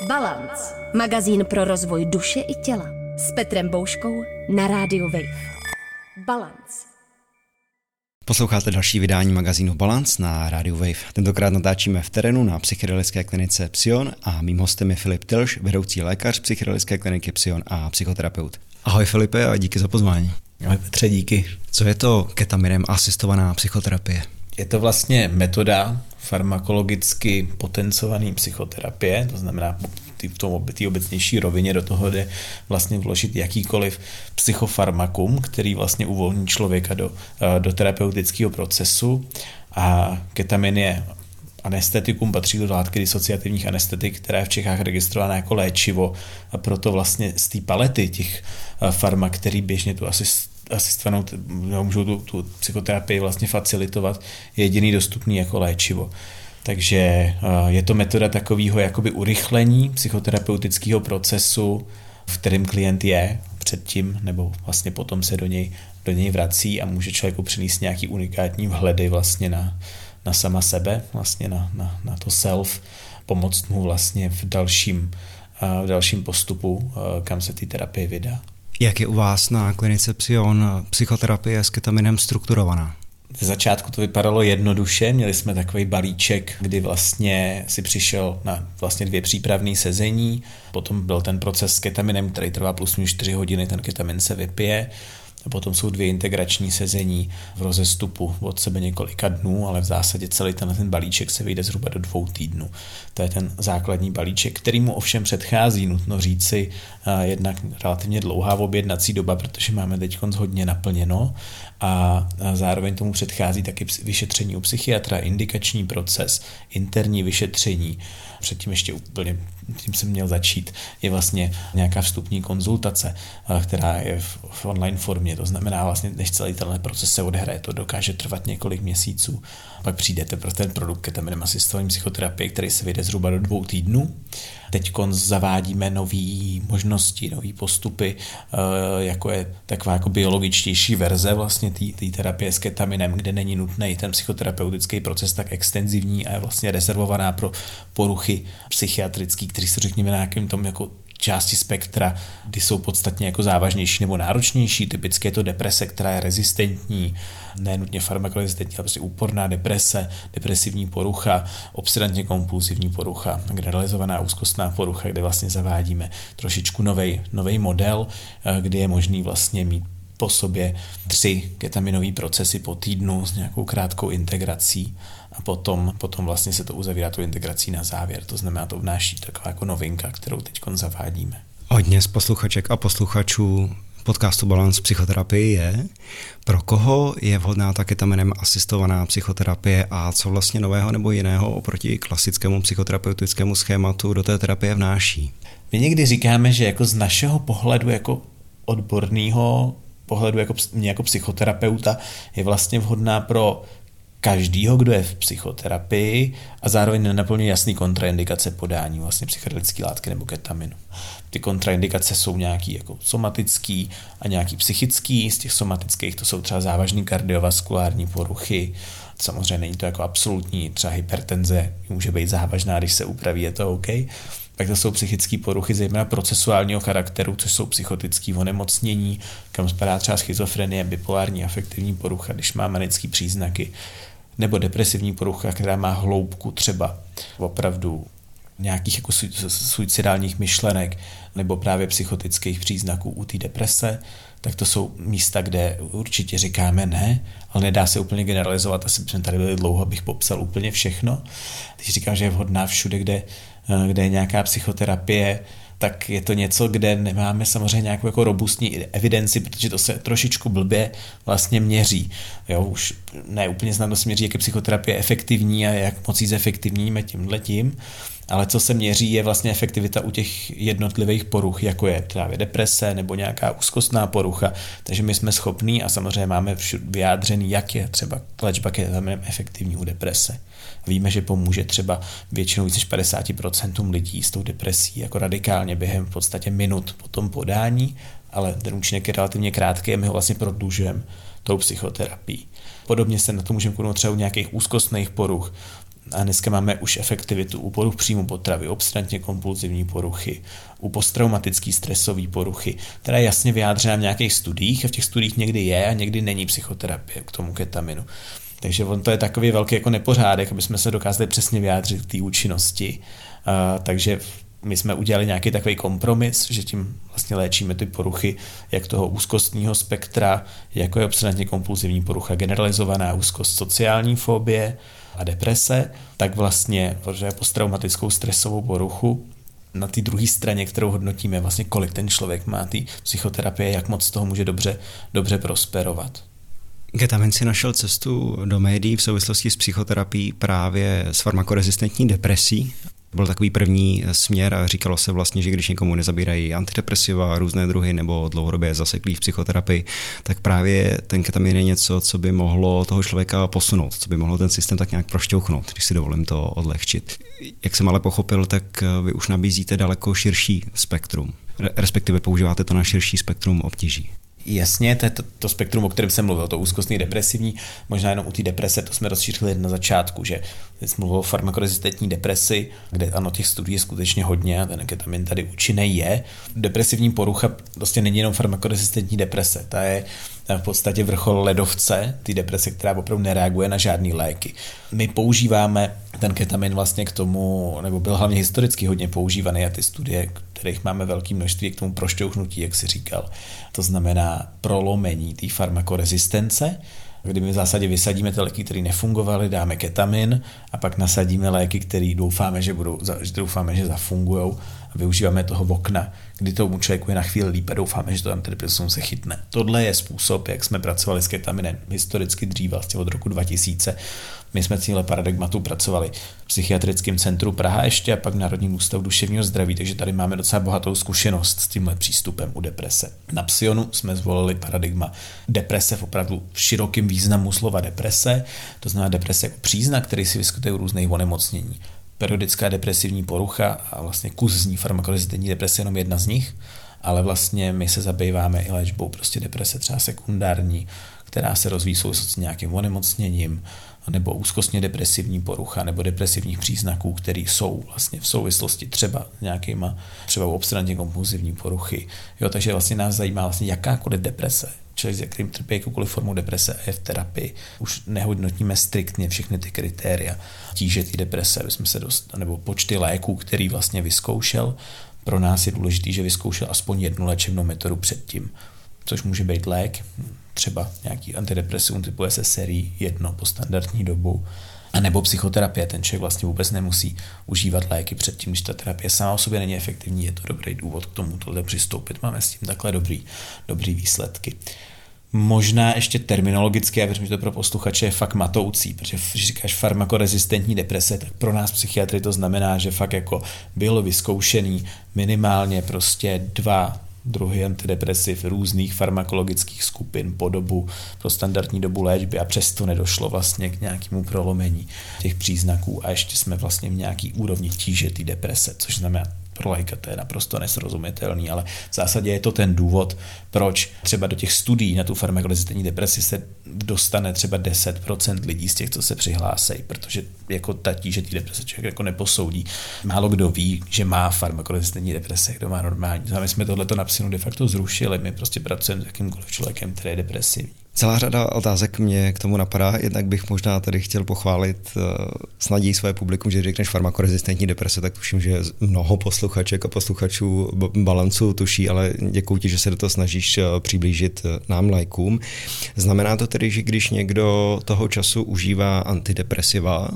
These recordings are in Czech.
Balance. Magazín pro rozvoj duše i těla. S Petrem Bouškou na rádiu Wave. Balance. Posloucháte další vydání magazínu Balance na rádiu Wave. Tentokrát natáčíme v terénu na psychedelické klinice Psion a mým hostem je Filip Tilš, vedoucí lékař psychedelické kliniky Psion a psychoterapeut. Ahoj Filipe a díky za pozvání. Ahoj Petře, díky. Co je to ketaminem asistovaná psychoterapie? Je to vlastně metoda farmakologicky potencovaný psychoterapie, to znamená v tom té obecnější rovině do toho jde vlastně vložit jakýkoliv psychofarmakum, který vlastně uvolní člověka do, eh, do terapeutického procesu. A ketamin je anestetikum, patří do látky disociativních anestetik, která je v Čechách registrována jako léčivo. A proto vlastně z té palety těch eh, farmak, který běžně tu asi asistovanou, no, můžou tu, tu psychoterapii vlastně facilitovat, je jediný dostupný jako léčivo. Takže eh, je to metoda takového jakoby urychlení psychoterapeutického procesu, v kterém klient je předtím nebo vlastně potom se do něj, do něj vrací a může člověku přinést nějaký unikátní vhledy vlastně na, na sama sebe, vlastně na, na, na to self, pomoct mu vlastně v dalším, eh, v dalším postupu, eh, kam se ty terapie vydá. Jak je u vás na klinice Psion psychoterapie s ketaminem strukturovaná? Ze začátku to vypadalo jednoduše, měli jsme takový balíček, kdy vlastně si přišel na vlastně dvě přípravné sezení, potom byl ten proces s ketaminem, který trvá plus minus 4 hodiny, ten ketamin se vypije, potom jsou dvě integrační sezení v rozestupu od sebe několika dnů, ale v zásadě celý ten, ten balíček se vyjde zhruba do dvou týdnů. To je ten základní balíček, který mu ovšem předchází, nutno říci, jednak relativně dlouhá objednací doba, protože máme teď hodně naplněno a zároveň tomu předchází taky vyšetření u psychiatra, indikační proces, interní vyšetření, předtím ještě úplně, tím jsem měl začít, je vlastně nějaká vstupní konzultace, která je v, v online formě, to znamená vlastně, než celý tenhle proces se odehraje, to dokáže trvat několik měsíců, pak přijdete pro ten produkt ketaminem asistovaným psychoterapie, který se vyjde zhruba do dvou týdnů. Teď zavádíme nové možnosti, nové postupy, eh, jako je taková jako biologičtější verze vlastně té terapie s ketaminem, kde není nutný ten psychoterapeutický proces tak extenzivní a je vlastně rezervovaná pro poruchy psychiatrické, které se řekněme na nějakém tom jako části spektra, kdy jsou podstatně jako závažnější nebo náročnější. Typicky je to deprese, která je rezistentní, nenutně farmakorezistentní, ale prostě úporná deprese, depresivní porucha, obsedantně kompulzivní porucha, generalizovaná úzkostná porucha, kde vlastně zavádíme trošičku nový model, eh, kdy je možný vlastně mít po sobě tři ketaminové procesy po týdnu s nějakou krátkou integrací a potom, potom vlastně se to uzavírá tou integrací na závěr. To znamená, to vnáší taková jako novinka, kterou teď zavádíme. Hodně z posluchaček a posluchačů podcastu Balance psychoterapie je, pro koho je vhodná ta ketamenem asistovaná psychoterapie a co vlastně nového nebo jiného oproti klasickému psychoterapeutickému schématu do té terapie vnáší? My někdy říkáme, že jako z našeho pohledu jako odborného pohledu jako, mě jako psychoterapeuta je vlastně vhodná pro každýho, kdo je v psychoterapii a zároveň nenaplňuje jasný kontraindikace podání vlastně psychedelické látky nebo ketaminu. Ty kontraindikace jsou nějaký jako somatický a nějaký psychický. Z těch somatických to jsou třeba závažné kardiovaskulární poruchy. Samozřejmě není to jako absolutní, třeba hypertenze může být závažná, když se upraví, je to OK tak to jsou psychické poruchy, zejména procesuálního charakteru, což jsou psychotické onemocnění, kam spadá třeba schizofrenie, bipolární afektivní porucha, když má manické příznaky, nebo depresivní porucha, která má hloubku třeba opravdu nějakých jako suicidálních myšlenek nebo právě psychotických příznaků u té deprese, tak to jsou místa, kde určitě říkáme ne, ale nedá se úplně generalizovat. Asi jsme tady byli dlouho, abych popsal úplně všechno. Když říkám, že je vhodná všude, kde Eh, kde je nějaká psychoterapie, tak je to něco, kde nemáme samozřejmě nějakou jako robustní evidenci, protože to se trošičku blbě vlastně měří. Jo, už ne úplně snadno se měří, jak je psychoterapie efektivní a jak moc jí zefektivníme tímhle tím, ale co se měří je vlastně efektivita u těch jednotlivých poruch, jako je právě deprese nebo nějaká úzkostná porucha. Takže my jsme schopní a samozřejmě máme vyjádřený, jak je třeba léčba efektivní u deprese. Víme, že pomůže třeba většinou více než 50% lidí s tou depresí jako radikálně během v podstatě minut po tom podání, ale ten účinek je relativně krátký a my ho vlastně prodlužujeme tou psychoterapií. Podobně se na to můžeme kouknout třeba u nějakých úzkostných poruch, A dneska máme už efektivitu u poruch příjmu potravy, obstantně kompulzivní poruchy, u posttraumatické stresové poruchy, která je jasně vyjádřena v nějakých studiích a v těch studiích někdy je a někdy není psychoterapie k tomu ketaminu. Takže on to je takový velký jako nepořádek, aby jsme se dokázali přesně vyjádřit k té účinnosti. Uh, takže my jsme udělali nějaký takový kompromis, že tím vlastně léčíme ty poruchy jak toho úzkostního spektra, jako je obsedantně kompulzivní porucha, generalizovaná úzkost, sociální fobie a deprese, tak vlastně, protože posttraumatickou stresovou poruchu, na té druhé straně, kterou hodnotíme, vlastně kolik ten člověk má té psychoterapie, jak moc toho může dobře, dobře prosperovat. Getamin si našel cestu do médií v souvislosti s psychoterapií právě s farmakorezistentní depresí byl takový první směr a říkalo se vlastně, že když někomu nezabírají antidepresiva, různé druhy nebo dlouhodobě zaseklí v psychoterapii, tak právě ten ketamin je něco, co by mohlo toho člověka posunout, co by mohlo ten systém tak nějak prošťouchnout, když si dovolím to odlehčit. Jak jsem ale pochopil, tak vy už nabízíte daleko širší spektrum, respektive používáte to na širší spektrum obtíží. Jasně, to je to, to spektrum, o kterém jsem mluvil, to úzkostný depresivní, možná jenom u té deprese, to jsme rozšířili na začátku, že jsem mluvil o farmakorezistentní depresi, kde ano, těch studií je skutečně hodně a ten ketamin tady účinný je. Depresivní porucha prostě není jenom farmakorezistentní deprese, ta je v podstatě vrchol ledovce, ty deprese, která opravdu nereaguje na žádné léky. My používáme ten ketamin vlastně k tomu, nebo byl hlavně historicky hodně používaný a ty studie, kterých máme velké množství k tomu prošťouchnutí, jak si říkal. To znamená prolomení té farmakorezistence, kdy my v zásadě vysadíme ty léky, které nefungovaly, dáme ketamin a pak nasadíme léky, které doufáme, že budou, že doufáme, že zafungují a využíváme toho okna, kdy tomu člověku je na chvíli líp a doufáme, že to antidepresivum se chytne. Tohle je způsob, jak jsme pracovali s ketaminem historicky dřív, vlastně od roku 2000. My jsme cíle paradigmatu pracovali v psychiatrickém centru Praha ještě a pak v Národním ústavu duševního zdraví, takže tady máme docela bohatou zkušenost s tímhle přístupem u deprese. Na Psionu jsme zvolili paradigma deprese v opravdu širokém významu slova deprese, to znamená deprese jako příznak, který si vyskytuje u různých onemocnění periodická depresivní porucha a vlastně kus z ní farmakorezistentní deprese je jenom jedna z nich, ale vlastně my se zabýváme i léčbou prostě deprese třeba sekundární, která se rozvíjí s nějakým onemocněním, nebo úzkostně depresivní porucha, nebo depresivních příznaků, které jsou vlastně v souvislosti třeba nějakýma, třeba obstranně kompulzivní poruchy. Jo, takže vlastně nás zajímá vlastně jakákoliv deprese, člověk, s kterým trpí jakoukoliv formou deprese a je v terapii, už nehodnotíme striktně všechny ty kritéria tíže té deprese, aby jsme se dost, nebo počty léků, který vlastně vyzkoušel. Pro nás je důležité, že vyzkoušel aspoň jednu léčebnou metodu předtím, což může být lék, třeba nějaký antidepresivum typu SSRI jedno po standardní dobu, a nebo psychoterapie, ten člověk vlastně vůbec nemusí užívat léky předtím, když ta terapie sama o sobě není efektivní, je to dobrý důvod k tomu tohle přistoupit, máme s tím takhle dobrý, dobrý výsledky. Možná ještě terminologicky, já věřím, že to pro posluchače je fakt matoucí, protože když říkáš farmakorezistentní deprese, tak pro nás psychiatry to znamená, že fakt jako bylo vyzkoušený minimálně prostě dva druhy antidepresiv různých farmakologických skupin po dobu, pro standardní dobu léčby a přesto nedošlo vlastně k nějakému prolomení těch příznaků a ještě jsme vlastně v nějaký úrovni tíže té deprese, což znamená pro lajka to je naprosto nesrozumitelný, ale v zásadě je to ten důvod, proč třeba do těch studií na tu farmakologickou depresi se dostane třeba 10% lidí z těch, co se přihlásí, protože jako ta tíže té deprese člověk jako neposoudí. Málo kdo ví, že má farmakologickou deprese, kdo má normální. My jsme tohleto na de facto zrušili, my prostě pracujeme s jakýmkoliv člověkem, který je depresivní. Celá řada otázek mě k tomu napadá, jednak bych možná tady chtěl pochválit uh, snadí své publikum, že řekneš farmakorezistentní deprese, tak tuším, že mnoho posluchaček a posluchačů balancu tuší, ale děkuji ti, že se do toho snažíš uh, přiblížit uh, nám lajkům. Znamená to tedy, že když někdo toho času užívá antidepresiva,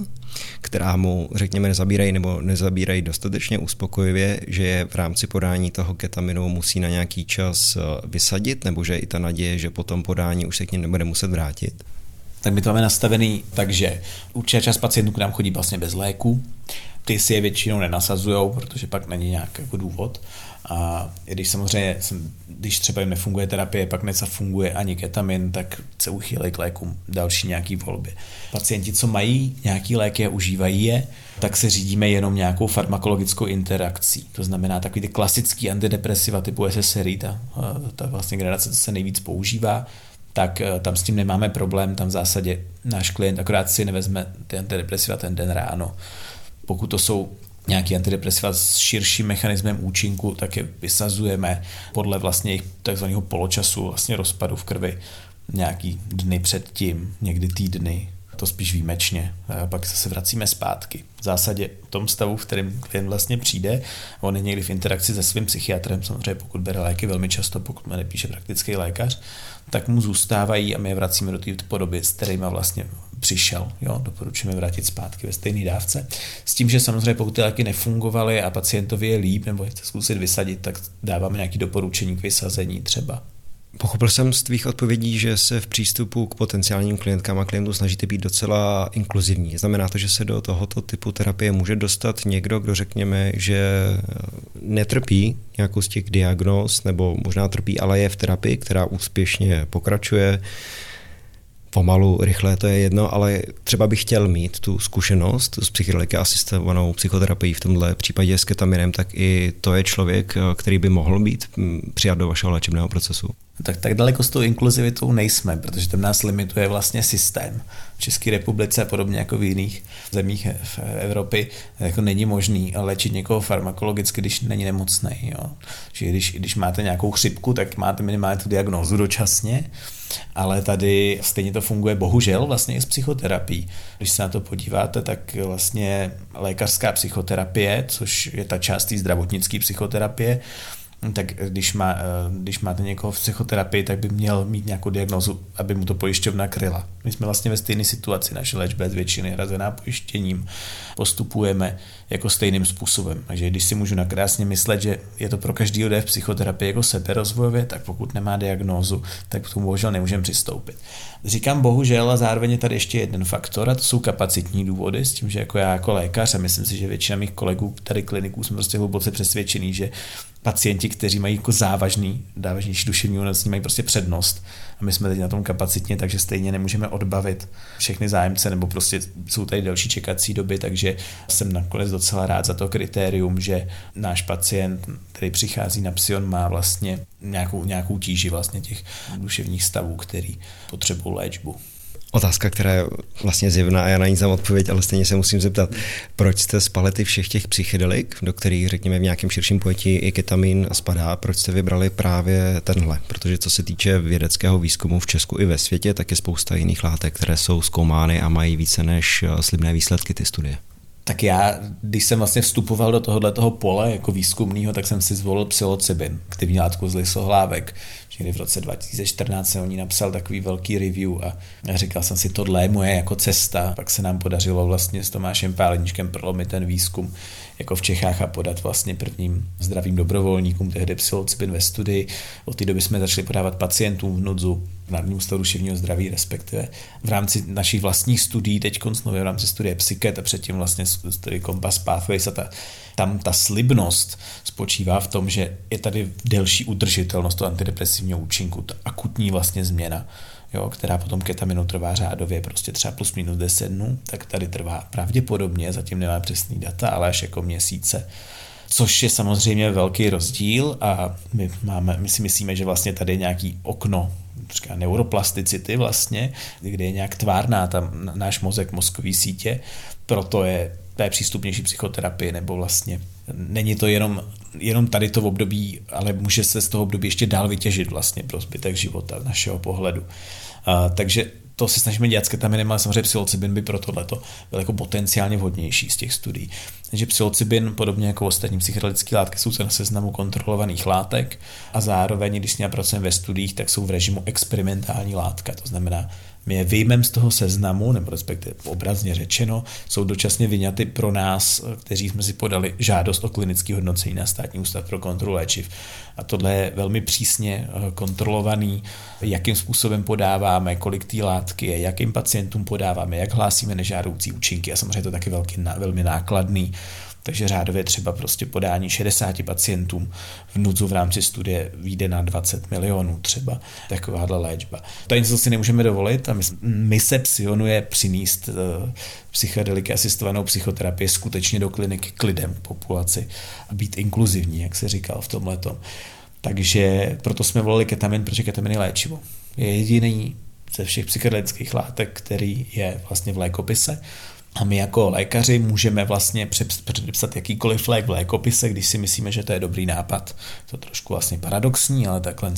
která mu, řekněme, nezabírají nebo nezabírají dostatečně uspokojivě, že je v rámci podání toho ketaminu musí na nějaký čas vysadit, nebo že i ta naděje, že po tom podání už se k ním nebude muset vrátit? Tak my to máme nastavený takže určitě čas pacientů k nám chodí vlastně bez léku, ty si je většinou nenasazují, protože pak není nějaký jako důvod. A když samozřejmě, když třeba jim nefunguje terapie, pak nezafunguje ani ketamin, tak se uchýlej k lékům další nějaký volby. Pacienti, co mají nějaký léky a užívají je, tak se řídíme jenom nějakou farmakologickou interakcí. To znamená takový ty klasický antidepresiva typu SSRI, ta, ta vlastně generace, co se nejvíc používá, tak eh, tam s tím nemáme problém, tam v zásadě náš klient akorát si nevezme ty antidepresiva ten den ráno. Pokud to jsou nějaký antidepresiva s širším mechanismem účinku, tak je vysazujeme podle vlastně jejich takzvaného poločasu vlastně rozpadu v krvi nějaký dny předtím, někdy týdny, to spíš výjimečně. A pak se vracíme zpátky. V zásadě v tom stavu, v kterém klient vlastně přijde, on je někdy v interakci se svým psychiatrem, samozřejmě pokud bere léky velmi často, pokud mu nepíše praktický lékař, tak mu zůstávají a my je vracíme do té podoby, s kterými vlastně přišel. Jo, doporučujeme vrátit zpátky ve stejné dávce. S tím, že samozřejmě pokud ty léky nefungovaly a pacientovi je líp nebo chce zkusit vysadit, tak dáváme nějaké doporučení k vysazení třeba. Pochopil jsem z tvých odpovědí, že se v přístupu k potenciálním klientkám a klientům snažíte být docela inkluzivní. Znamená to, že se do tohoto typu terapie může dostat někdo, kdo řekněme, že netrpí nějakou z těch diagnóz, nebo možná trpí, ale je v terapii, která úspěšně pokračuje, pomalu, rychle, to je jedno, ale třeba bych chtěl mít tu zkušenost s psychedeliky asistovanou psychoterapií v tomhle případě s ketaminem, tak i to je člověk, který by mohl být přijat do vašeho léčebného procesu. Tak tak daleko s tou inkluzivitou nejsme, protože tam nás limituje vlastně systém. V České republice, podobně jako v jiných zemích v Evropě, jako není možný léčit někoho farmakologicky, když není nemocný. Jo. Že když, když máte nějakou chřipku, tak máte minimálně tu diagnózu dočasně, ale tady stejně to funguje bohužel vlastně i s psychoterapií. Když se na to podíváte, tak vlastně lékařská psychoterapie, což je ta část té zdravotnické psychoterapie, tak když, má, eh, když máte někoho v psychoterapii, tak by měl mít nějakou diagnozu, aby mu to pojišťovna kryla. My jsme vlastně ve stejné situaci, naše léčba je z většiny hrazená pojištěním. Postupujeme jako stejným způsobem. Takže když si můžu nakrásně myslet, že je to pro každý jde v psychoterapii jako seberozvojově, tak pokud nemá diagnózu, tak k tomu bohužel nemůžeme přistoupit. Říkám bohužel a zároveň je tady ještě jeden faktor a to jsou kapacitní důvody s tím, že jako já jako lékař a myslím si, že většina mých kolegů tady kliniků jsme prostě hluboce přesvědčený, že pacienti, kteří mají jako závažný, závažnější duševní onemocnění, mají prostě přednost. A my jsme teď na tom kapacitně, takže stejně nemůžeme odbavit všechny zájemce, nebo prostě jsou tady další čekací doby, takže jsem nakonec docela rád za to kritérium, že náš pacient, který přichází na psion, má vlastně nějakou, nějakou tíži vlastně těch duševních stavů, který potřebují léčbu. Otázka, která je vlastně zjevná a já na ní znám odpověď, ale stejně se musím zeptat, proč jste z palety všech těch psychedelik, do kterých řekněme v nějakém širším pojetí i ketamin spadá, proč jste vybrali právě tenhle? Protože co se týče vědeckého výzkumu v Česku i ve světě, tak je spousta jiných látek, které jsou zkoumány a mají více než eh, slibné výsledky ty studie. Tak já, když jsem vlastně vstupoval do tohohle toho pole jako výzkumného, tak jsem si zvolil psilocybin, aktivní látku z lisohlávek. Někdy v roce 2014 jsem o ní napsal takový velký review a říkal jsem si, tohle je moje jako cesta. Pak se nám podařilo vlastně s Tomášem Páleničkem prolomit ten výzkum jako v Čechách a podat vlastně prvním zdravým dobrovolníkům tehdy psilocybin ve studii. Od té doby jsme začali podávat pacientům v nudzu Národním ústavu duševního zdraví, respektive v rámci našich vlastních studií, teď koncnově v rámci studie Psyket a předtím vlastně studie Compass Pathways a ta, tam ta slibnost spočívá v tom, že je tady delší udržitelnost toho antidepresivního účinku, ta akutní vlastně změna jo, která potom ketaminu trvá řádově prostě třeba plus minus 10 dnů, tak tady trvá pravděpodobně, zatím nemá přesný data, ale až jako měsíce. Což je samozřejmě velký rozdíl a my, máme, my si myslíme, že vlastně tady je nějaký okno říká neuroplasticity vlastně, kde je nějak tvárná tam náš mozek, mozkový sítě, proto je té přístupnější psychoterapie, nebo vlastně není to jenom, jenom tady to v období, ale může se z toho období ještě dál vytěžit vlastně pro zbytek života našeho pohledu. A, takže to se snažíme dělat s ketaminem, ale samozřejmě psilocybin by pro tohleto byl jako potenciálně vhodnější z těch studií. Takže psilocybin, podobně jako ostatní psychedelické látky, jsou na seznamu kontrolovaných látek a zároveň, když s pracujeme ve studiích, tak jsou v režimu experimentální látka. To znamená, my je vyjmeme z toho seznamu, nebo respektive obrazně řečeno, jsou dočasně vyňaty pro nás, kteří jsme si podali žádost o klinické hodnocení na státní ústav pro kontrolu léčiv. A tohle je velmi přísně eh, kontrolovaný, jakým způsobem podáváme, kolik té látky je, jakým pacientům podáváme, jak hlásíme nežádoucí účinky a samozřejmě to taky velký, velmi nákladný takže řádově třeba prostě podání 60 pacientům v nudzu v rámci studie vyjde na 20 milionů třeba takováhle léčba. To je něco, co si nemůžeme dovolit a my, se psionuje přinést uh, psychedeliky asistovanou psychoterapii skutečně do kliniky k lidem, k populaci a být inkluzivní, jak se říkal v tomhle. Takže proto jsme volili ketamin, protože ketamin je léčivo. Je jediný ze všech psychedelických látek, který je vlastně v lékopise a my jako lékaři můžeme vlastně předepsat jakýkoliv lék v lékopise, když si myslíme, že to je dobrý nápad. To je trošku vlastně paradoxní, ale takhle,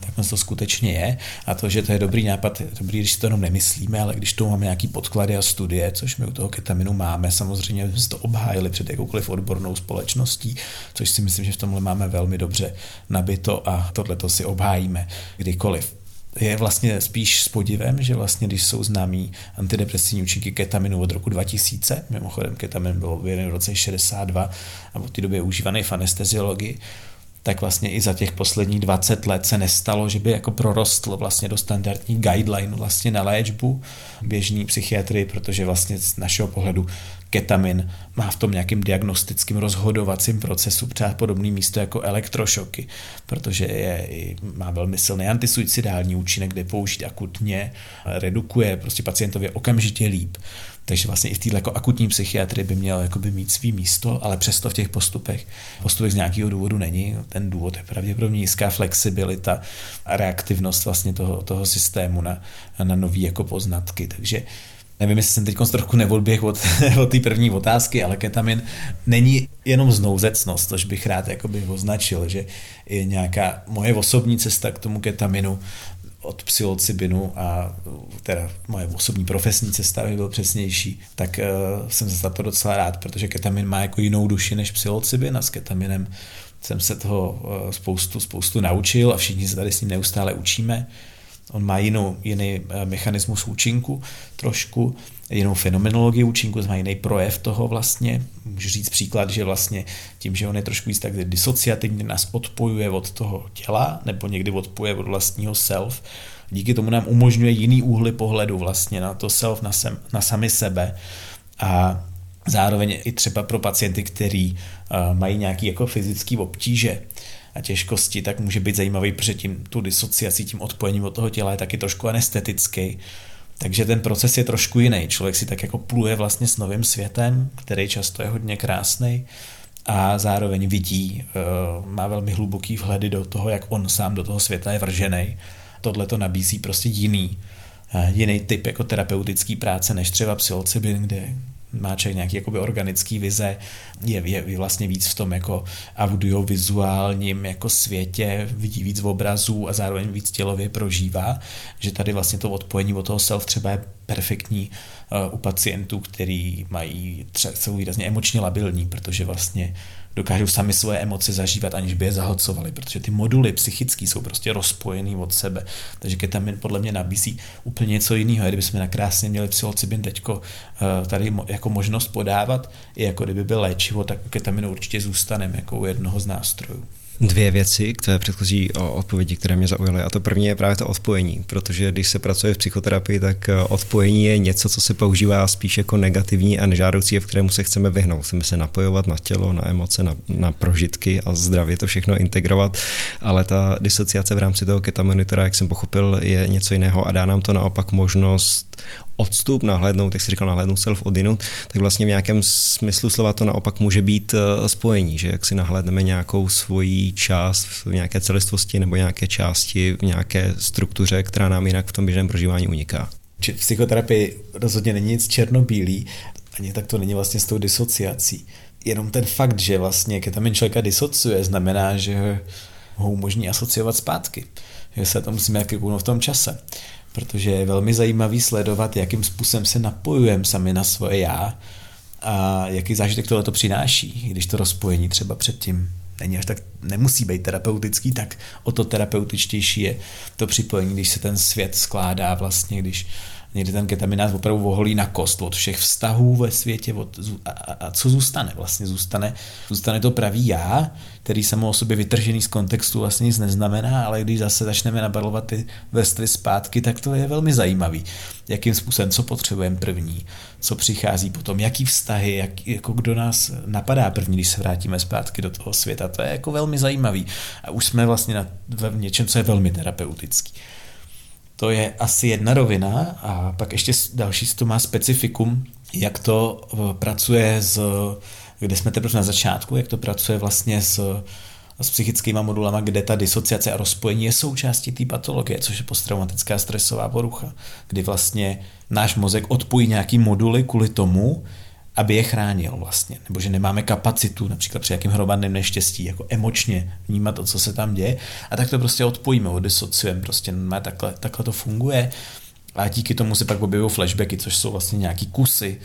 takhle to skutečně je. A to, že to je dobrý nápad, je dobrý, když si to jenom nemyslíme, ale když to máme nějaký podklady a studie, což my u toho ketaminu máme, samozřejmě jsme to obhájili před jakoukoliv odbornou společností, což si myslím, že v tomhle máme velmi dobře nabito a tohle to si obhájíme kdykoliv je vlastně spíš s podivem, že vlastně, když jsou známí antidepresivní účinky ketaminu od roku 2000, mimochodem ketamin byl v roce 62 a od té doby je užívaný v anesteziologii, tak vlastně i za těch posledních 20 let se nestalo, že by jako prorostl vlastně do standardní guideline vlastně na léčbu běžný psychiatry, protože vlastně z našeho pohledu ketamin má v tom nějakým diagnostickým rozhodovacím procesu třeba podobný místo jako elektrošoky, protože je, má velmi silný antisuicidální účinek, kde použít akutně redukuje prostě pacientově okamžitě líp. Takže vlastně i v této jako akutní psychiatrii by měl jakoby mít svý místo, ale přesto v těch postupech, postupech z nějakého důvodu není. Ten důvod je pravděpodobně nízká flexibilita a reaktivnost vlastně toho, toho systému na, na nové jako poznatky. Takže nevím, jestli jsem teď trochu neodběh od, od té první otázky, ale ketamin není jenom znouzecnost, což bych rád jakoby označil, že je nějaká moje osobní cesta k tomu ketaminu od psilocybinu a teda moje osobní profesní cesta by byl přesnější, tak uh, jsem za to docela rád, protože ketamin má jako jinou duši než psilocybin a s ketaminem jsem se toho uh, spoustu, spoustu naučil a všichni se tady s ním neustále učíme. On má jinou, jiný uh, mechanismus účinku trošku, jinou fenomenologii účinku, znamená jiný projev toho vlastně. Můžu říct příklad, že vlastně tím, že on je trošku víc tak disociativní, nás odpojuje od toho těla, nebo někdy odpojuje od vlastního self, díky tomu nám umožňuje jiný úhly pohledu vlastně na to self, na, sem, na sami sebe a zároveň i třeba pro pacienty, kteří uh, mají nějaký jako fyzický obtíže, a těžkosti, tak může být zajímavý, protože tím tu disociací, tím odpojením od toho těla je taky trošku anestetický takže ten proces je trošku jiný. Člověk si tak jako pluje vlastně s novým světem, který často je hodně krásný a zároveň vidí, eh, má velmi hluboký vhledy do toho, jak on sám do toho světa je vržený. Tohle to nabízí prostě jiný, eh, jiný typ jako terapeutický práce než třeba psilocybin, kde má člověk nějaký jakoby organický vize, je, je vlastně víc v tom jako audiovizuálním jako světě, vidí víc obrazů a zároveň víc tělově prožívá, že tady vlastně to odpojení od toho self třeba je perfektní uh, u pacientů, který mají třeba, jsou výrazně emočně labilní, protože vlastně dokážou sami svoje emoce zažívat, aniž by je zahlcovali, protože ty moduly psychické jsou prostě rozpojený od sebe. Takže ketamin podle mě nabízí úplně něco jiného. Kdybychom nakrásně měli psilocybin teďko eh, tady jako možnost podávat, i jako kdyby byl léčivo, tak ketamin určitě zůstaneme jako u jednoho z nástrojů dvě věci k té předchozí odpovědi, které mě zaujaly. A to první je právě to odpojení, protože když se pracuje v psychoterapii, tak e, odpojení je něco, co se používá spíš jako negativní a nežádoucí, v kterému se chceme vyhnout. Chceme se napojovat na tělo, na emoce, na, na prožitky a zdravě to všechno integrovat, ale ta disociace v rámci toho ketaminu, která, jak jsem pochopil, je něco jiného a dá nám to naopak možnost odstup, nahlédnout, jak jsi říkal, nahlédnout self odinut, tak vlastně v nějakém smyslu slova to naopak může být eh, spojení, že jak si nahlédneme nějakou svoji část v nějaké celistvosti nebo nějaké části v nějaké struktuře, která nám jinak v tom běžném prožívání uniká. V psychoterapii rozhodně není nic černobílý, ani tak to není vlastně s tou disociací. Jenom ten fakt, že vlastně ketamin člověka disociuje, znamená, že ho umožní asociovat zpátky. Že se to musíme jaký v tom čase protože je velmi zajímavý sledovat, jakým způsobem se napojujeme sami na svoje já a jaký zážitek tohle to přináší, když to rozpojení třeba předtím není až tak, nemusí být terapeutický, tak o to terapeutičtější je to připojení, když se ten svět skládá vlastně, když někdy ten nás opravdu oholí na kost od všech vztahů ve světě od, a, a, a co zůstane? Vlastně zůstane, zůstane to pravý já, který samo o sobě vytržený z kontextu vlastně nic neznamená, ale když zase začneme nabalovat ty vrstvy zpátky, tak to je velmi zajímavý. Jakým způsobem, co potřebujeme první, co přichází potom, jaký vztahy, jak, jako kdo nás napadá první, když se vrátíme zpátky do toho světa. To je jako velmi zajímavý. A už jsme vlastně na, v něčem, co je velmi terapeutický. To je asi jedna rovina. A pak ještě další to má specifikum, jak to eh, pracuje s, kde jsme teprve na začátku, jak to pracuje vlastně s s psychickými modulama, kde ta disociace a rozpojení je součástí té patologie, což je posttraumatická stresová porucha, kdy vlastně náš mozek odpojí nějaký moduly kvůli tomu, aby je chránil vlastně, nebo že nemáme kapacitu například při jakým hromadném neštěstí, jako emočně vnímat to, co se tam děje. A tak to prostě odpojíme, odisociujeme, prostě má takhle, takhle to funguje. A díky tomu se pak objevují flashbacky, což jsou vlastně nějaký kusy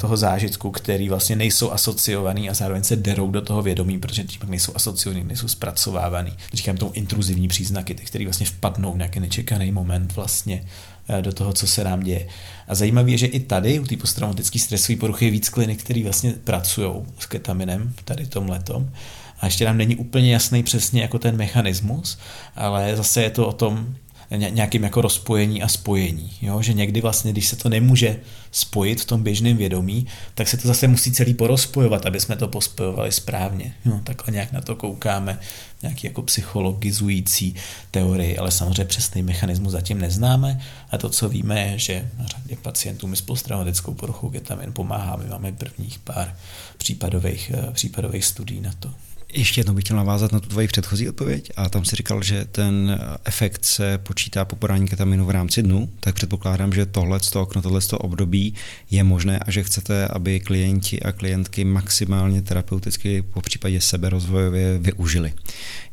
toho zážitku, který vlastně nejsou asociovaný a zároveň se derou do toho vědomí, protože tím nejsou asociovaný, nejsou zpracovávaný. Říkám tomu intruzivní příznaky, ty, které vlastně vpadnou v nějaký nečekaný moment vlastně Eh, do toho, co se nám děje. A zajímavé je, že i tady u té posttraumatické stresové poruchy je víc klinik, který vlastně pracují s ketaminem, tady tom letom. A ještě nám není úplně jasný přesně jako ten mechanismus, ale zase je to o tom, nějakým jako rozpojení a spojení. Jo? Že někdy vlastně, když se to nemůže spojit v tom běžném vědomí, tak se to zase musí celý porozpojovat, aby jsme to pospojovali správně. Jo? Takhle nějak na to koukáme, nějaký jako psychologizující teorii, ale samozřejmě přesný mechanismus zatím neznáme a to, co víme, je, že na řadě pacientů my s posttraumatickou poruchou ketamin pomáhá. My máme prvních pár případových, eh, případových studií na to. Ještě jednou bych chtěl navázat na tu tvoji předchozí odpověď a tam si říkal, že ten efekt se počítá po podání ketaminu v rámci dnu, tak předpokládám, že tohle okno, tohle období je možné a že chcete, aby klienti a klientky maximálně terapeuticky po případě seberozvojově využili.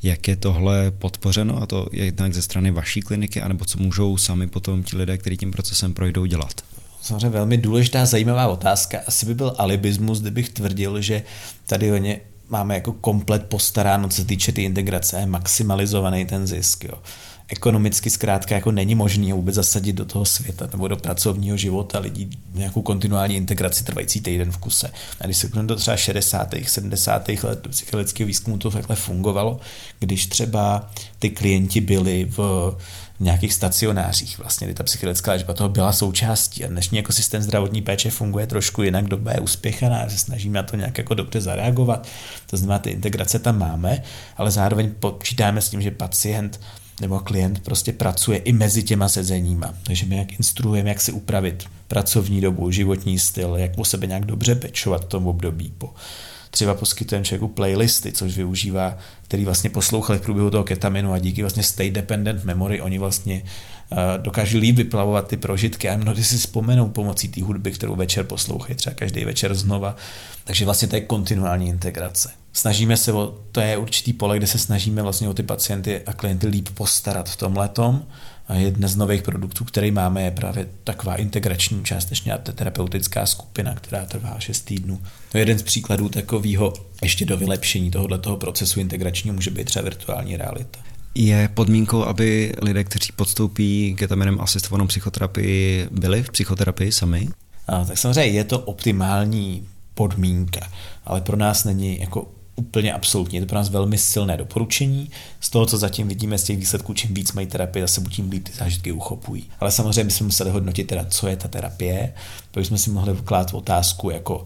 Jak je tohle podpořeno a to je jednak ze strany vaší kliniky, anebo co můžou sami potom ti lidé, kteří tím procesem projdou dělat? Samozřejmě velmi důležitá, zajímavá otázka. Asi by byl alibismus, kdybych tvrdil, že tady o ně máme jako komplet postaráno, co se týče ty integrace, maximalizovaný ten zisk. Jo. Ekonomicky zkrátka jako není možný vůbec zasadit do toho světa nebo do pracovního života lidí nějakou kontinuální integraci trvající týden v kuse. A když se do třeba 60. 70. let psychologického výzkumu to takhle fungovalo, když třeba ty klienti byli v nějakých stacionářích, vlastně, kdy ta psychologická léčba toho byla součástí. A dnešní jako systém zdravotní péče funguje trošku jinak, doba je uspěchaná, se snažíme na to nějak jako dobře zareagovat. To znamená, ty integrace tam máme, ale zároveň počítáme s tím, že pacient nebo klient prostě pracuje i mezi těma sezeníma. Takže my jak instruujeme, jak si upravit pracovní dobu, životní styl, jak o sebe nějak dobře pečovat v tom období po třeba poskytujeme člověku playlisty, což využívá, který vlastně poslouchali v průběhu toho ketaminu a díky vlastně state dependent memory oni vlastně uh, dokáží líp vyplavovat ty prožitky a mnohdy si vzpomenou pomocí té hudby, kterou večer poslouchají, třeba každý večer znova. Takže vlastně to je kontinuální integrace. Snažíme se o, to je určitý pole, kde se snažíme vlastně o ty pacienty a klienty líp postarat v tom letom a jedna z nových produktů, který máme, je právě taková integrační částečně terapeutická skupina, která trvá 6 týdnů. To je jeden z příkladů takového ještě do vylepšení tohoto procesu integračního může být třeba virtuální realita. Je podmínkou, aby lidé, kteří podstoupí ketaminem asistovanou psychoterapii, byli v psychoterapii sami? A, tak samozřejmě je to optimální podmínka, ale pro nás není jako úplně absolutně. Je to pro nás velmi silné doporučení. Z toho, co zatím vidíme z těch výsledků, čím víc mají terapie, zase tím líp ty zážitky uchopují. Ale samozřejmě bychom museli hodnotit teda, co je ta terapie, protože jsme si mohli vkládat otázku jako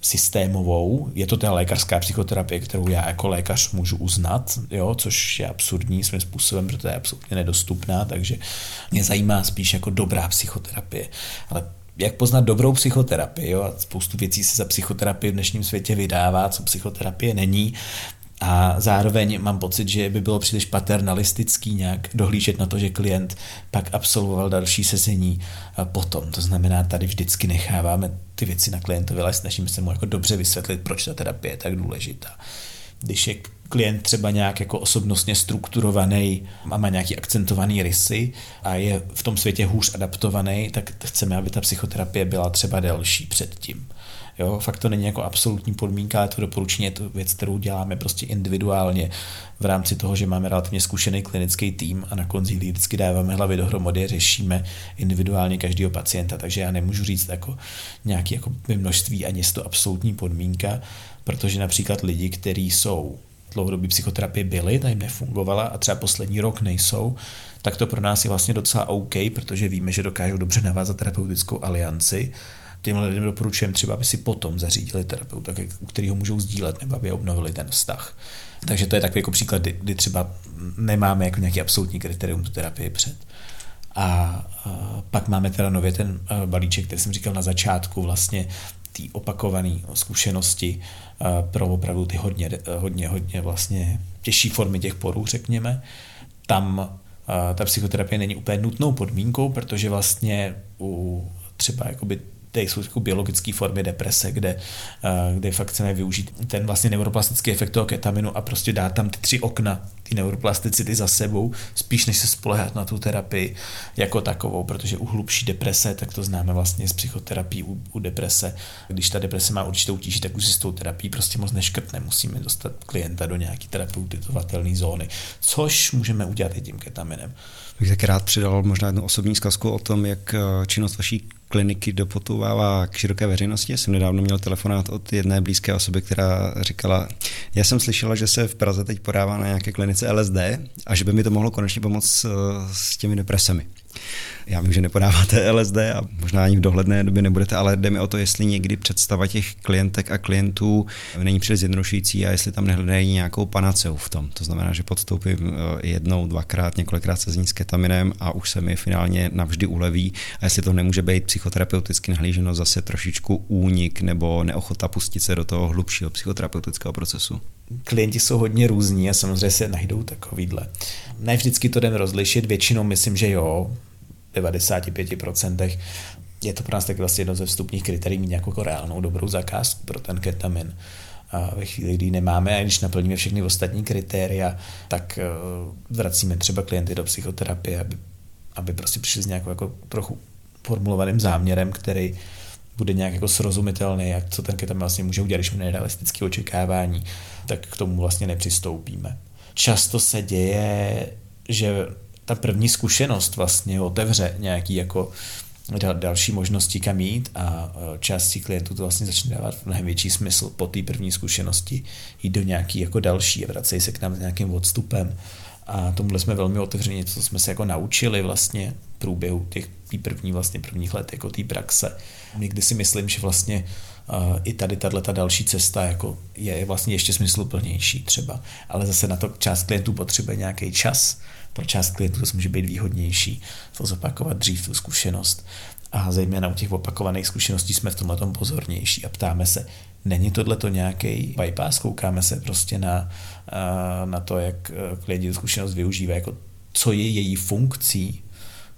systémovou. Je to ta lékařská psychoterapie, kterou já jako lékař můžu uznat, jo, což je absurdní svým způsobem, protože je absolutně nedostupná, takže mě zajímá spíš jako dobrá psychoterapie. Ale jak poznat dobrou psychoterapii. Jo? A spoustu věcí se za psychoterapii v dnešním světě vydává, co psychoterapie není. A zároveň mám pocit, že by bylo příliš paternalistický nějak dohlížet na to, že klient pak absolvoval další sezení potom. To znamená, tady vždycky necháváme ty věci na klientovi, ale snažíme se mu jako dobře vysvětlit, proč ta terapie je tak důležitá. Když je klient třeba nějak jako osobnostně strukturovaný a má nějaký akcentovaný rysy a je v tom světě hůř adaptovaný, tak chceme, aby ta psychoterapie byla třeba delší předtím. Jo, fakt to není jako absolutní podmínka, ale to doporučení je to věc, kterou děláme prostě individuálně v rámci toho, že máme relativně zkušený klinický tým a na konzílí vždycky dáváme hlavy dohromady, řešíme individuálně každého pacienta, takže já nemůžu říct jako nějaké jako množství ani to absolutní podmínka, protože například lidi, kteří jsou dlouhodobé psychoterapie byly, ta jim nefungovala a třeba poslední rok nejsou, tak to pro nás je vlastně docela OK, protože víme, že dokážou dobře navázat terapeutickou alianci. Těm lidem doporučujeme třeba, aby si potom zařídili terapeuta, u kterého můžou sdílet nebo aby obnovili ten vztah. Takže to je takový jako příklad, kdy, kdy třeba nemáme jako nějaký absolutní kritérium tu terapii před. A, a pak máme teda nově ten balíček, který jsem říkal na začátku, vlastně té opakované zkušenosti pro opravdu ty hodně, hodně, hodně vlastně těžší formy těch porů, řekněme. Tam ta psychoterapie není úplně nutnou podmínkou, protože vlastně u třeba jakoby tady jsou jako biologické formy deprese, kde, kde fakt chceme využít ten vlastně neuroplastický efekt toho ketaminu a prostě dát tam ty tři okna, ty neuroplasticity za sebou, spíš než se spolehat na tu terapii jako takovou, protože u hlubší deprese, tak to známe vlastně z psychoterapii u, u deprese, když ta deprese má určitou tíži, tak už si s tou terapií prostě moc neškrtne, musíme dostat klienta do nějaký terapeutizovatelné zóny, což můžeme udělat i tím ketaminem. Bych taky rád přidal možná jednu osobní zkazku o tom, jak eh, činnost vaší kliniky dopotouvává k široké veřejnosti. Jsem nedávno měl telefonát od jedné blízké osoby, která říkala, já jsem slyšela, že se v Praze teď podává na nějaké klinice LSD a že by mi to mohlo konečně pomoct eh, s těmi depresemi. Já vím, že nepodáváte LSD a možná ani v dohledné době nebudete, ale jde mi o to, jestli někdy představa těch klientek a klientů není příliš zjednodušující a jestli tam nehledají nějakou panaceu v tom. To znamená, že podstoupím eh, jednou, dvakrát, několikrát sezení s ketaminem a už se mi finálně navždy uleví. A jestli to nemůže být psychoterapeuticky nahlíženo zase trošičku únik nebo neochota pustit se do toho hlubšího psychoterapeutického procesu klienti jsou hodně různí a samozřejmě se najdou takovýhle. Ne vždycky to jdeme rozlišit, většinou myslím, že jo, 95% je to pro nás taky vlastně jedno ze vstupních kritérií mít nějakou jako reálnou dobrou zakázku pro ten ketamin. A ve chvíli, kdy nemáme a když naplníme všechny ostatní kritéria, tak eh, vracíme třeba klienty do psychoterapie, aby, aby prostě přišli s nějakou jako trochu formulovaným záměrem, který bude nějak jako srozumitelný, jak co ten ketamin vlastně může udělat, když má nerealistické očekávání, tak k tomu vlastně nepřistoupíme. Často se děje, že ta první zkušenost vlastně otevře nějaký jako další možnosti, kam jít a e, části klientů to vlastně začne dávat mnohem větší smysl po té první zkušenosti jít do nějaký jako další a vracejí se k nám s nějakým odstupem a tomuhle jsme velmi otevření, co jsme se jako naučili vlastně v průběhu těch tý první vlastně prvních let jako té praxe. Někdy si myslím, že vlastně uh, i tady tahle ta další cesta jako je vlastně ještě smysluplnější třeba, ale zase na to část klientů potřebuje nějaký čas, pro část klientů to může být výhodnější, to zopakovat dřív tu zkušenost. A zejména u těch opakovaných zkušeností jsme v tomhle tom pozornější a ptáme se, není tohle to nějaký bypass, koukáme se prostě na, na to, jak klienti tu zkušenost využívají, jako co je její funkcí.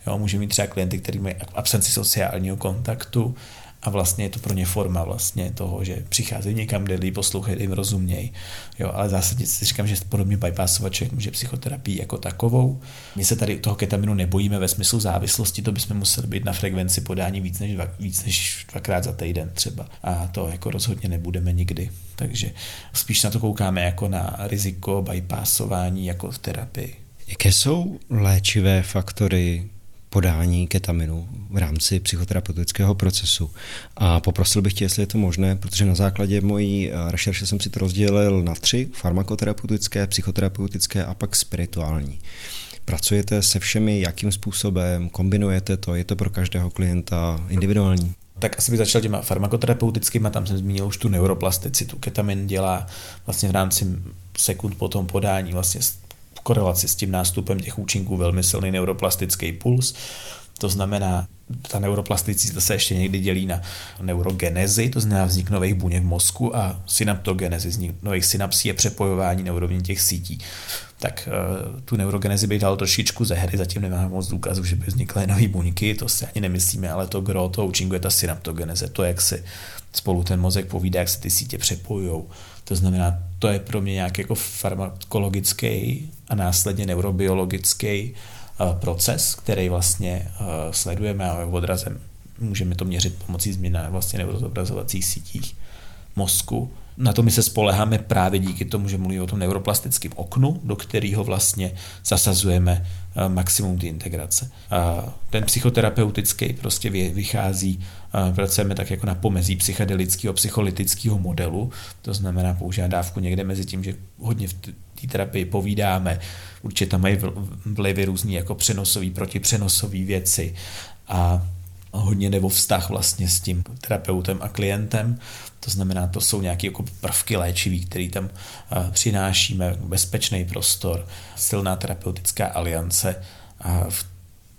Jo, může mít třeba klienty, kteří mají absenci sociálního kontaktu, a vlastně je to pro ně forma vlastně toho, že přicházejí někam, kde lidi poslouchají, jim rozumějí. Jo, ale zásadně si říkám, že podobně bypassovat člověk může psychoterapii jako takovou. My se tady toho ketaminu nebojíme ve smyslu závislosti, to bychom museli být na frekvenci podání víc než, dva, víc než dvakrát za týden třeba. A to jako rozhodně nebudeme nikdy. Takže spíš na to koukáme jako na riziko bypassování jako v terapii. Jaké jsou léčivé faktory podání ketaminu v rámci psychoterapeutického procesu. A poprosil bych tě, jestli je to možné, protože na základě mojí eh, rešerše jsem si to rozdělil na tři, farmakoterapeutické, psychoterapeutické a pak spirituální. Pracujete se všemi, jakým způsobem, kombinujete to, je to pro každého klienta individuální? Tak asi bych začal těma farmakoterapeutickými, tam jsem zmínil už tu neuroplasticitu. Ketamin dělá vlastně v rámci sekund po tom podání vlastně korelaci s tím nástupem těch účinků velmi silný neuroplastický puls. To znamená, ta neuroplasticita se ještě někdy dělí na neurogenezi, to znamená vznik nových buněk v mozku a synaptogenezi, vznik nových synapsí a přepojování neurovní těch sítí. Tak uh, tu neurogenezi bych dal trošičku ze hry, zatím nemáme moc důkazů, že by vznikly nové buňky, to si ani nemyslíme, ale to gro toho účinku je ta synaptogeneze, to, jak si spolu ten mozek povídá, jak se ty sítě přepojují. To znamená, to je pro mě nějaký jako farmakologický a následně neurobiologický eh, proces, který vlastně eh, sledujeme a odrazem můžeme to měřit pomocí změny vlastně neurozobrazovacích sítích mozku. Na to my se spoleháme právě díky tomu, že mluvíme o tom neuroplastickém oknu, do kterého vlastně zasazujeme eh, maximum ty integrace. Ten psychoterapeutický prostě vychází, pracujeme tak jako na pomezí psychedelického, psycholytického modelu, to znamená používá dávku někde mezi tím, že hodně v té terapii povídáme, určitě tam mají vlivy různý jako přenosový, protipřenosový věci. A hodně nebo vztah vlastně s tím terapeutem a klientem. To znamená, to jsou nějaké jako prvky léčivý, které tam přinášíme, bezpečný prostor, silná terapeutická aliance a v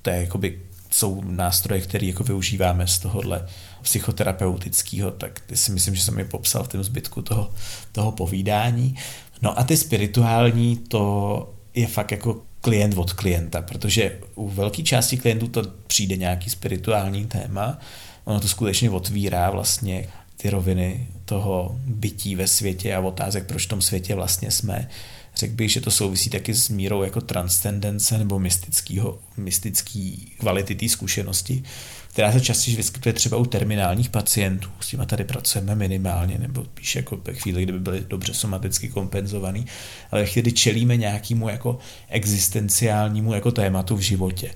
té jakoby jsou nástroje, které jako využíváme z tohohle psychoterapeutického, tak ty si myslím, že jsem je popsal v tom zbytku toho, toho povídání. No a ty spirituální, to je fakt jako klient od klienta, protože u velké části klientů to přijde nějaký spirituální téma, ono to skutečně otvírá vlastně ty roviny toho bytí ve světě a otázek, proč v tom světě vlastně jsme. Řekl bych, že to souvisí taky s mírou jako transcendence nebo mystického, mystický kvality té zkušenosti, která se častěji vyskytuje třeba u terminálních pacientů. S těma tady pracujeme minimálně, nebo spíš jako ve chvíli, kdyby byly dobře somaticky kompenzovaný, ale chvíli čelíme nějakému jako existenciálnímu jako tématu v životě.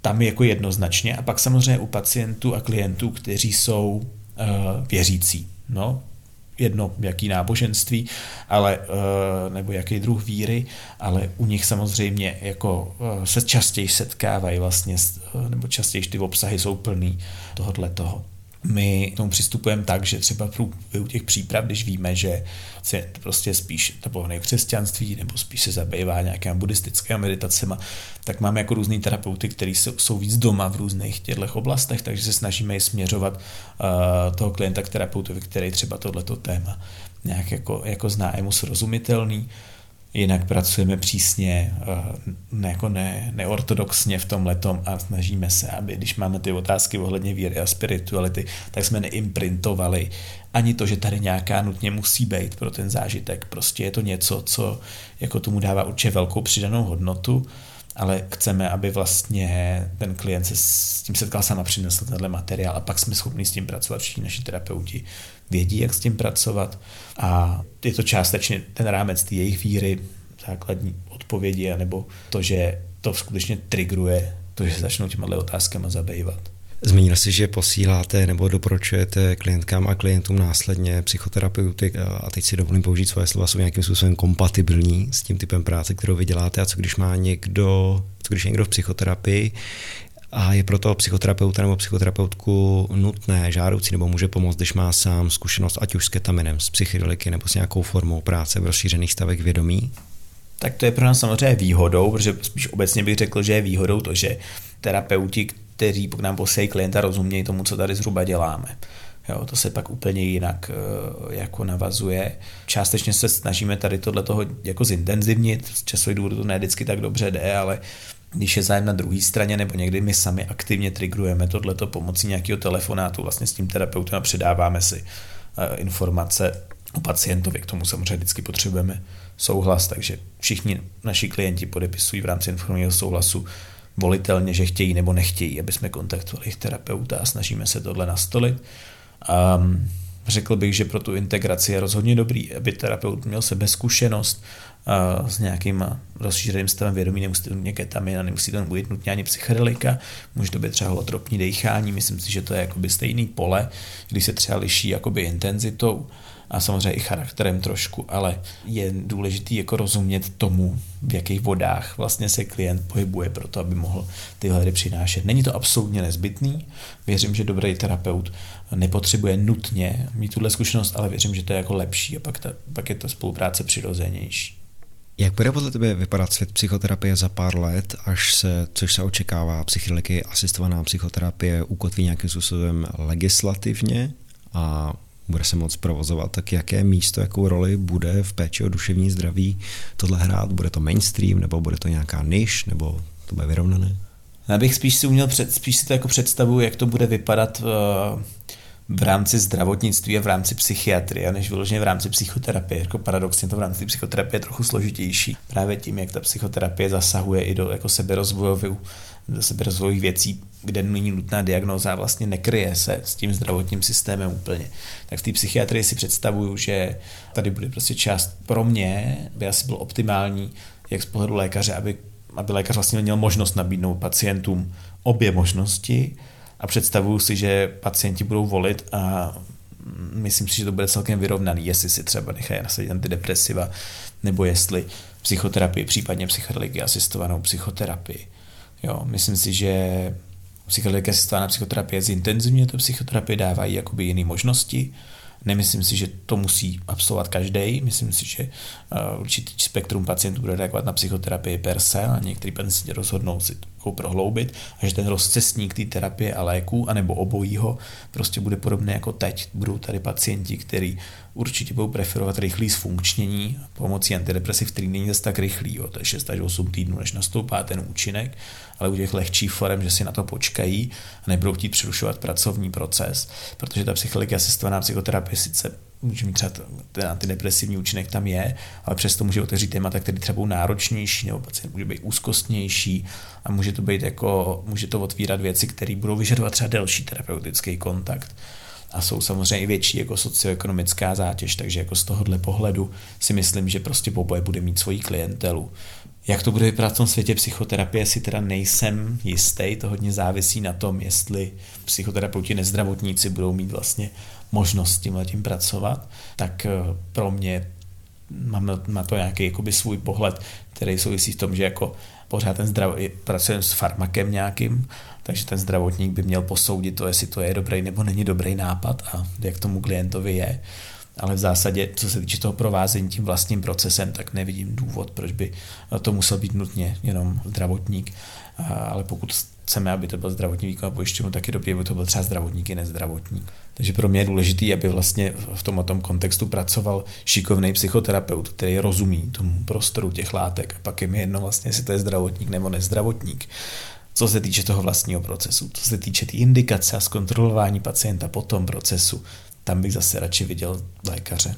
Tam jako jednoznačně. A pak samozřejmě u pacientů a klientů, kteří jsou uh, věřící. No, jedno jaký náboženství, ale, eh, nebo jaký druh víry, ale u nich samozřejmě jako eh, se častěji setkávají vlastně, eh, nebo častěji ty obsahy jsou plný tohohle toho my k tomu přistupujeme tak, že třeba u těch příprav, když víme, že se prostě spíš to v křesťanství nebo spíš se zabývá nějakými buddhistickými meditacemi, tak máme jako různý terapeuty, kteří jsou víc doma v různých těchto oblastech, takže se snažíme i směřovat uh, toho klienta k terapeutovi, který třeba tohleto téma nějak jako, jako zná, je mu srozumitelný, Jinak pracujeme přísně, eh, ne, jako ne, neortodoxně v tom letom a snažíme se, aby když máme ty otázky ohledně víry a spirituality, tak jsme neimprintovali ani to, že tady nějaká nutně musí být pro ten zážitek. Prostě je to něco, co jako tomu dává určitě velkou přidanou hodnotu, ale chceme, aby vlastně ten klient se s tím setkal sám a přinesl tenhle materiál a pak jsme schopni s tím pracovat všichni naši terapeuti vědí, jak s tím pracovat a je to částečně ten rámec té jejich víry, základní odpovědi, nebo to, že to skutečně trigruje to, že začnou těma otázkama zabývat. Zmínil jsi, že posíláte nebo doporučujete klientkám a klientům následně psychoterapeuty a teď si dovolím použít svoje slova, jsou nějakým způsobem kompatibilní s tím typem práce, kterou vy děláte a co když má někdo, co když je někdo v psychoterapii, a je proto psychoterapeuta nebo psychoterapeutku nutné, žádoucí nebo může pomoct, když má sám zkušenost ať už s ketaminem, s psychedeliky nebo s nějakou formou práce v rozšířených stavech vědomí? Tak to je pro nás samozřejmě výhodou, protože spíš obecně bych řekl, že je výhodou to, že terapeuti, kteří k nám posílají klienta, rozumějí tomu, co tady zhruba děláme. Jo, to se pak úplně jinak uh, jako navazuje. Částečně se snažíme tady tohle toho jako zintenzivnit, z časových důvodů to ne vždycky tak dobře jde, ale když je zájem na druhé straně, nebo někdy my sami aktivně trigrujeme tohleto pomocí nějakého telefonátu vlastně s tím terapeutem a předáváme si uh, informace o pacientovi. K tomu samozřejmě vždycky potřebujeme souhlas, takže všichni naši klienti podepisují v rámci informovaného souhlasu volitelně, že chtějí nebo nechtějí, aby jsme kontaktovali jejich terapeuta a snažíme se tohle nastolit. Um, řekl bych, že pro tu integraci je rozhodně dobrý, aby terapeut měl sebezkušenost s nějakým rozšířeným stavem vědomí, nemusí to být ketamin a nemusí to být nutně ani psychedelika, může to být třeba holotropní dechání, myslím si, že to je jakoby stejný pole, když se třeba liší jakoby intenzitou a samozřejmě i charakterem trošku, ale je důležité jako rozumět tomu, v jakých vodách vlastně se klient pohybuje pro to, aby mohl tyhle hry přinášet. Není to absolutně nezbytný, věřím, že dobrý terapeut nepotřebuje nutně mít tuhle zkušenost, ale věřím, že to je jako lepší a pak, ta, pak je ta spolupráce přirozenější. Jak bude podle tebe vypadat svět psychoterapie za pár let, až se, což se očekává, psychedeliky asistovaná psychoterapie ukotví nějakým způsobem legislativně a bude se moc provozovat, tak jaké místo, jakou roli bude v péči o duševní zdraví tohle hrát? Bude to mainstream, nebo bude to nějaká niž, nebo to bude vyrovnané? Já bych spíš si uměl, před, spíš si to jako představu, jak to bude vypadat v, v rámci zdravotnictví a v rámci psychiatrie, než vyloženě v rámci psychoterapie. Jako paradoxně to v rámci psychoterapie je trochu složitější. Právě tím, jak ta psychoterapie zasahuje i do jako seberozvojovou do seberozvojových věcí, kde není nutná diagnóza, vlastně nekryje se s tím zdravotním systémem úplně. Tak v té psychiatrii si představuju, že tady bude prostě část pro mě, by asi bylo optimální, jak z pohledu lékaře, aby, aby lékař vlastně měl možnost nabídnout pacientům obě možnosti a představuju si, že pacienti budou volit a myslím si, že to bude celkem vyrovnaný, jestli si třeba nechají nasadit antidepresiva, nebo jestli psychoterapii, případně psychedeliki asistovanou psychoterapii. Jo, myslím si, že psychedelika asistovaná psychoterapie zintenzivně to psychoterapie dávají jakoby jiné možnosti Nemyslím si, že to musí absolvovat každý. Myslím si, že uh, určitý spektrum pacientů bude reagovat na psychoterapii per se a některý pacienti rozhodnou si to prohloubit a že ten rozcestník té terapie a léků, anebo obojího, prostě bude podobný jako teď. Budou tady pacienti, kteří určitě budou preferovat rychlý zfunkčnění pomocí antidepresiv, který není zase tak rychlý, jo. to je 6 až 8 týdnů, než nastoupá ten účinek, ale u těch lehčích forem, že si na to počkají a nebudou chtít přerušovat pracovní proces, protože ta psychologie asistovaná psychoterapie sice může mít třeba ten antidepresivní účinek tam je, ale přesto může otevřít témata, které třeba budou náročnější, nebo pacient může být úzkostnější a může to být jako, může to otvírat věci, které budou vyžadovat třeba delší terapeutický kontakt a jsou samozřejmě i větší jako socioekonomická zátěž, takže jako z tohohle pohledu si myslím, že prostě oboje bude mít svoji klientelu. Jak to bude vypadat v tom světě psychoterapie, si teda nejsem jistý, to hodně závisí na tom, jestli psychoterapeuti nezdravotníci budou mít vlastně možnost s tím pracovat, tak eh, pro mě mám na to nějaký jakoby svůj pohled, který souvisí s tom, že jako pořád ten zdrav, pracujeme s farmakem nějakým, takže ten zdravotník by měl posoudit to, jestli to je dobrý nebo není dobrý nápad a jak tomu klientovi je. Ale v zásadě, co se týče toho provázení tím vlastním procesem, tak nevidím důvod, proč by to musel být nutně jenom zdravotník. Ale pokud chceme, aby to byl zdravotní výkon a pojišťovnu, tak je dobré, aby to byl třeba zdravotník i nezdravotník. Takže pro mě je důležité, aby vlastně v tom, tom kontextu pracoval šikovný psychoterapeut, který rozumí tomu prostoru těch látek. A pak je mi jedno vlastně, jestli to je zdravotník nebo nezdravotník co se týče toho vlastního procesu. Co se týče té tý indikace a zkontrolování pacienta po tom procesu, tam bych zase radši viděl lékaře.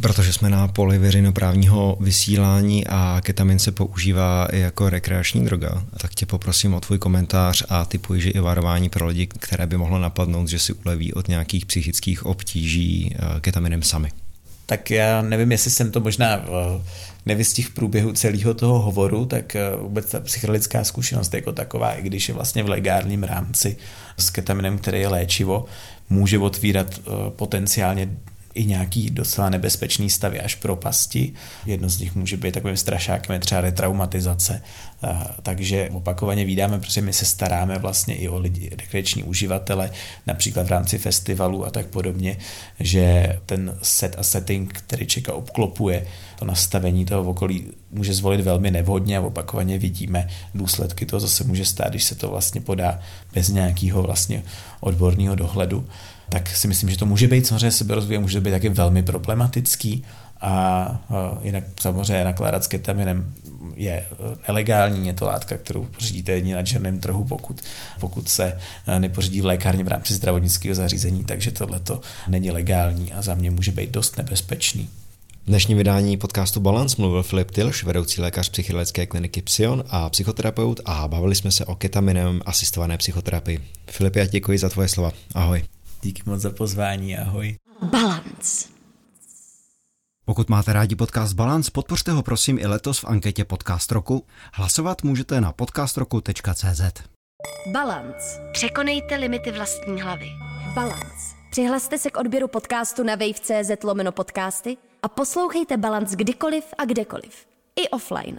Protože jsme na poli veřejnoprávního vysílání a ketamin se používá i jako rekreační droga, tak tě poprosím o tvůj komentář a typuji, že i varování pro lidi, které by mohlo napadnout, že si uleví od nějakých psychických obtíží eh, ketaminem sami. Tak já nevím, jestli jsem to možná eh, nevystihl v průběhu celého toho hovoru, tak eh, vůbec ta psychedelická zkušenost jako taková, i když je vlastně v legálním rámci s ketaminem, který je léčivo, může otvírat potenciálně i nějaký docela nebezpečný stavy až propasti. Jedno z nich může být takovým strašákem, je třeba retraumatizace. Takže opakovaně vídáme, protože my se staráme vlastně i o lidi, rekreační uživatele, například v rámci festivalu a tak podobně, že ten set a setting, který čeka obklopuje to nastavení toho okolí, může zvolit velmi nevhodně a opakovaně vidíme důsledky toho, co se může stát, když se to vlastně podá bez nějakého vlastně odborného dohledu tak si myslím, že to může být samozřejmě seberozvoj, může být taky velmi problematický a jinak samozřejmě nakládat s ketaminem je e, nelegální, je to látka, kterou pořídíte jedině na černém trhu, pokud, pokud se e, nepořídí v lékárně v rámci zdravotnického zařízení, takže tohle to není legální a za mě může být dost nebezpečný. V dnešní vydání podcastu Balance mluvil Filip Tilš, vedoucí lékař psychiatrické kliniky Psion a psychoterapeut a bavili jsme se o ketaminem asistované psychoterapii. Filip, já děkuji za tvoje slova. Ahoj. Díky moc za pozvání, ahoj. Balance. Pokud máte rádi podcast Balance, podpořte ho prosím i letos v anketě Podcast roku. Hlasovat můžete na podcastroku.cz. Balance. Překonejte limity vlastní hlavy. Balance. Přihlaste se k odběru podcastu na wave.cz lomeno podcasty a poslouchejte Balance kdykoliv a kdekoliv. I offline.